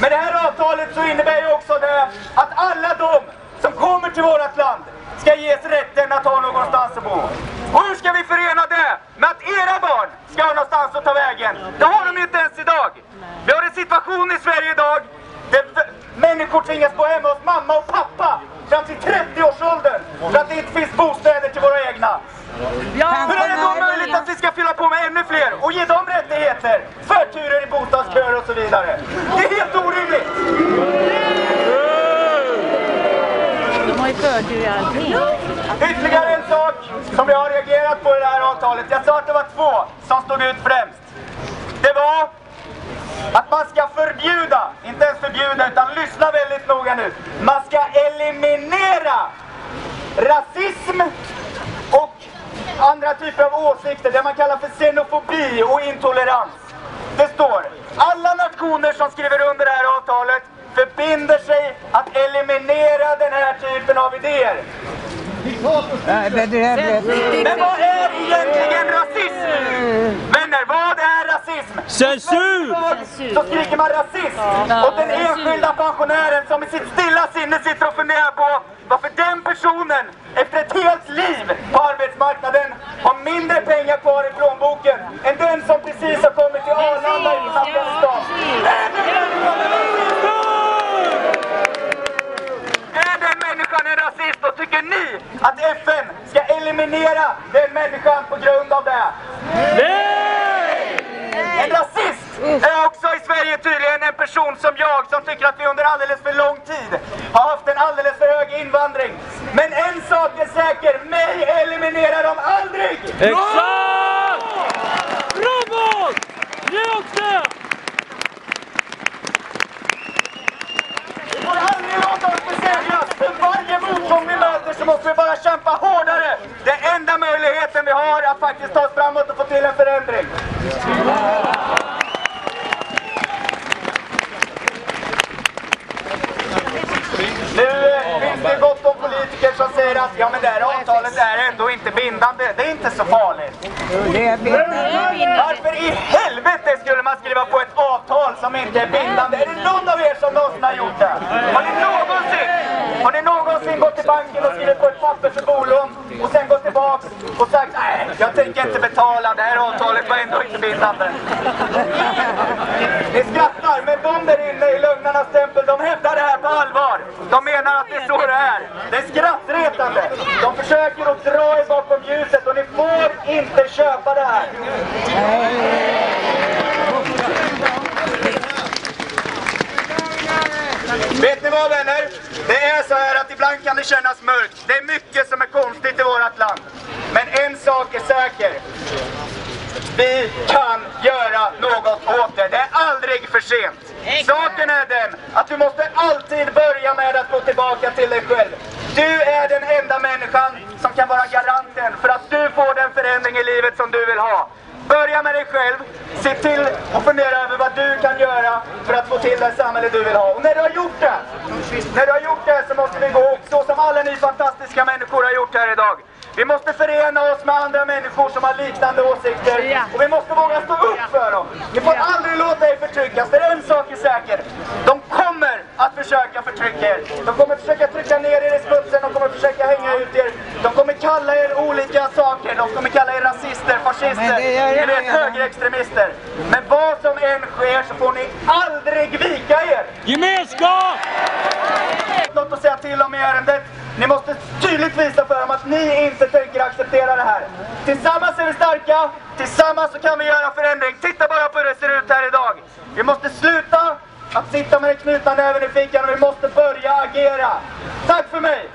med det här avtalet så innebär ju också det att alla de som kommer till vårt land ska ges rätten att ha någonstans att bo. Och hur ska vi förena det med att era barn ska ha någonstans att ta vägen? Det har de ju inte ens idag. Vi har en situation i Sverige idag där människor tvingas bo hemma hos mamma och pappa fram till 30-årsåldern för att det inte finns bostäder till våra egna. Hur är det då möjligt att vi ska fylla på med ännu fler och ge dem rättigheter, förturer i bostadsköer och så vidare? Det är helt orimligt! De har ju förtur i allting. Ytterligare en sak som jag har reagerat på i det här avtalet. Jag sa att det var två som stod ut främst. Det var att man ska förbjuda, inte ens förbjuda utan lyssna väldigt noga nu. Man ska eliminera rasism och andra typer av åsikter, det man kallar för xenofobi och intolerans. Det står, alla nationer som skriver under det här avtalet förbinder sig att eliminera den här typen av idéer. Men vad är egentligen rasism? Vänner, vad är rasism? Censur! Så skriker man rasism åt den enskilda pensionären som i sitt stilla sinne sitter och funderar på varför den personen efter ett helt liv på arbetsmarknaden har mindre pengar kvar i plånboken än den som precis har kommit till Arlanda i Afghanistan. Är den människan en rasist? Är den människan en rasist och tycker ni att FN ska eliminera den människan på grund av det? Rasist är också i Sverige tydligen en person som jag som tycker att vi under alldeles för lång tid har haft en alldeles för hög invandring. Men en sak är säker, mig eliminerar de aldrig! Exakt! Framåt! Ge oss det! Vi får aldrig låta oss besegras! För varje motgång vi möter så måste vi bara kämpa hårdare! Det är enda möjligheten vi har att faktiskt ta oss framåt och få till en förändring. Nu eh, finns det gott om politiker som säger att ja men det här avtalet är ändå inte bindande. Det är inte så farligt. Det är bindande. Varför i helvete skulle man skriva på ett avtal som inte är bindande? Är det någon av er som någonsin har gjort det? Har ni någonsin, har ni någonsin gått till banken och skrivit på ett papper för bolån och sen gått tillbaks och sagt nej, jag tänker inte betala, det här avtalet var ändå inte bindande. Ni skrattar, men de där inne i lögnarnas de hävdar det här på allvar. De menar att det är så det är. Det är skrattretande. De försöker att dra er bakom ljuset och ni får inte köpa det här. Vet ni vad vänner? Det är så här att ibland kan det kännas mörkt. Det är mycket som är konstigt i vårt land. Men en sak är säker. Vi kan göra något åt det. Det är aldrig för sent. Saken är den att du måste alltid börja med att gå tillbaka till dig själv. Du är den enda människan som kan vara garanten för att du får den förändring i livet som du vill ha. Börja med dig själv. Se till och fundera över vad du kan göra för att få till det samhälle du vill ha. Och när du har gjort det, när du har gjort det så måste vi gå så som alla ni fantastiska människor har gjort här idag. Vi måste förena oss med andra människor som har liknande åsikter och vi måste våga stå upp för dem. Ni får aldrig låta er förtryckas, för en sak är säker. De kommer att försöka förtrycka er. De kommer försöka trycka ner er i smutsen, de kommer försöka hänga ut er. De kommer kalla er olika saker, de kommer kalla er rasister, fascister, ni vet högerextremister. Men vad som än sker så får ni aldrig vika er. Gemenskap! Något att säga till om i ärendet. Ni måste tydligt visa för dem att ni inte tänker acceptera det här. Tillsammans är vi starka, tillsammans så kan vi göra förändring. Titta bara på hur det ser ut här idag. Vi måste sluta att sitta med den knutna näven i fickan och vi måste börja agera. Tack för mig!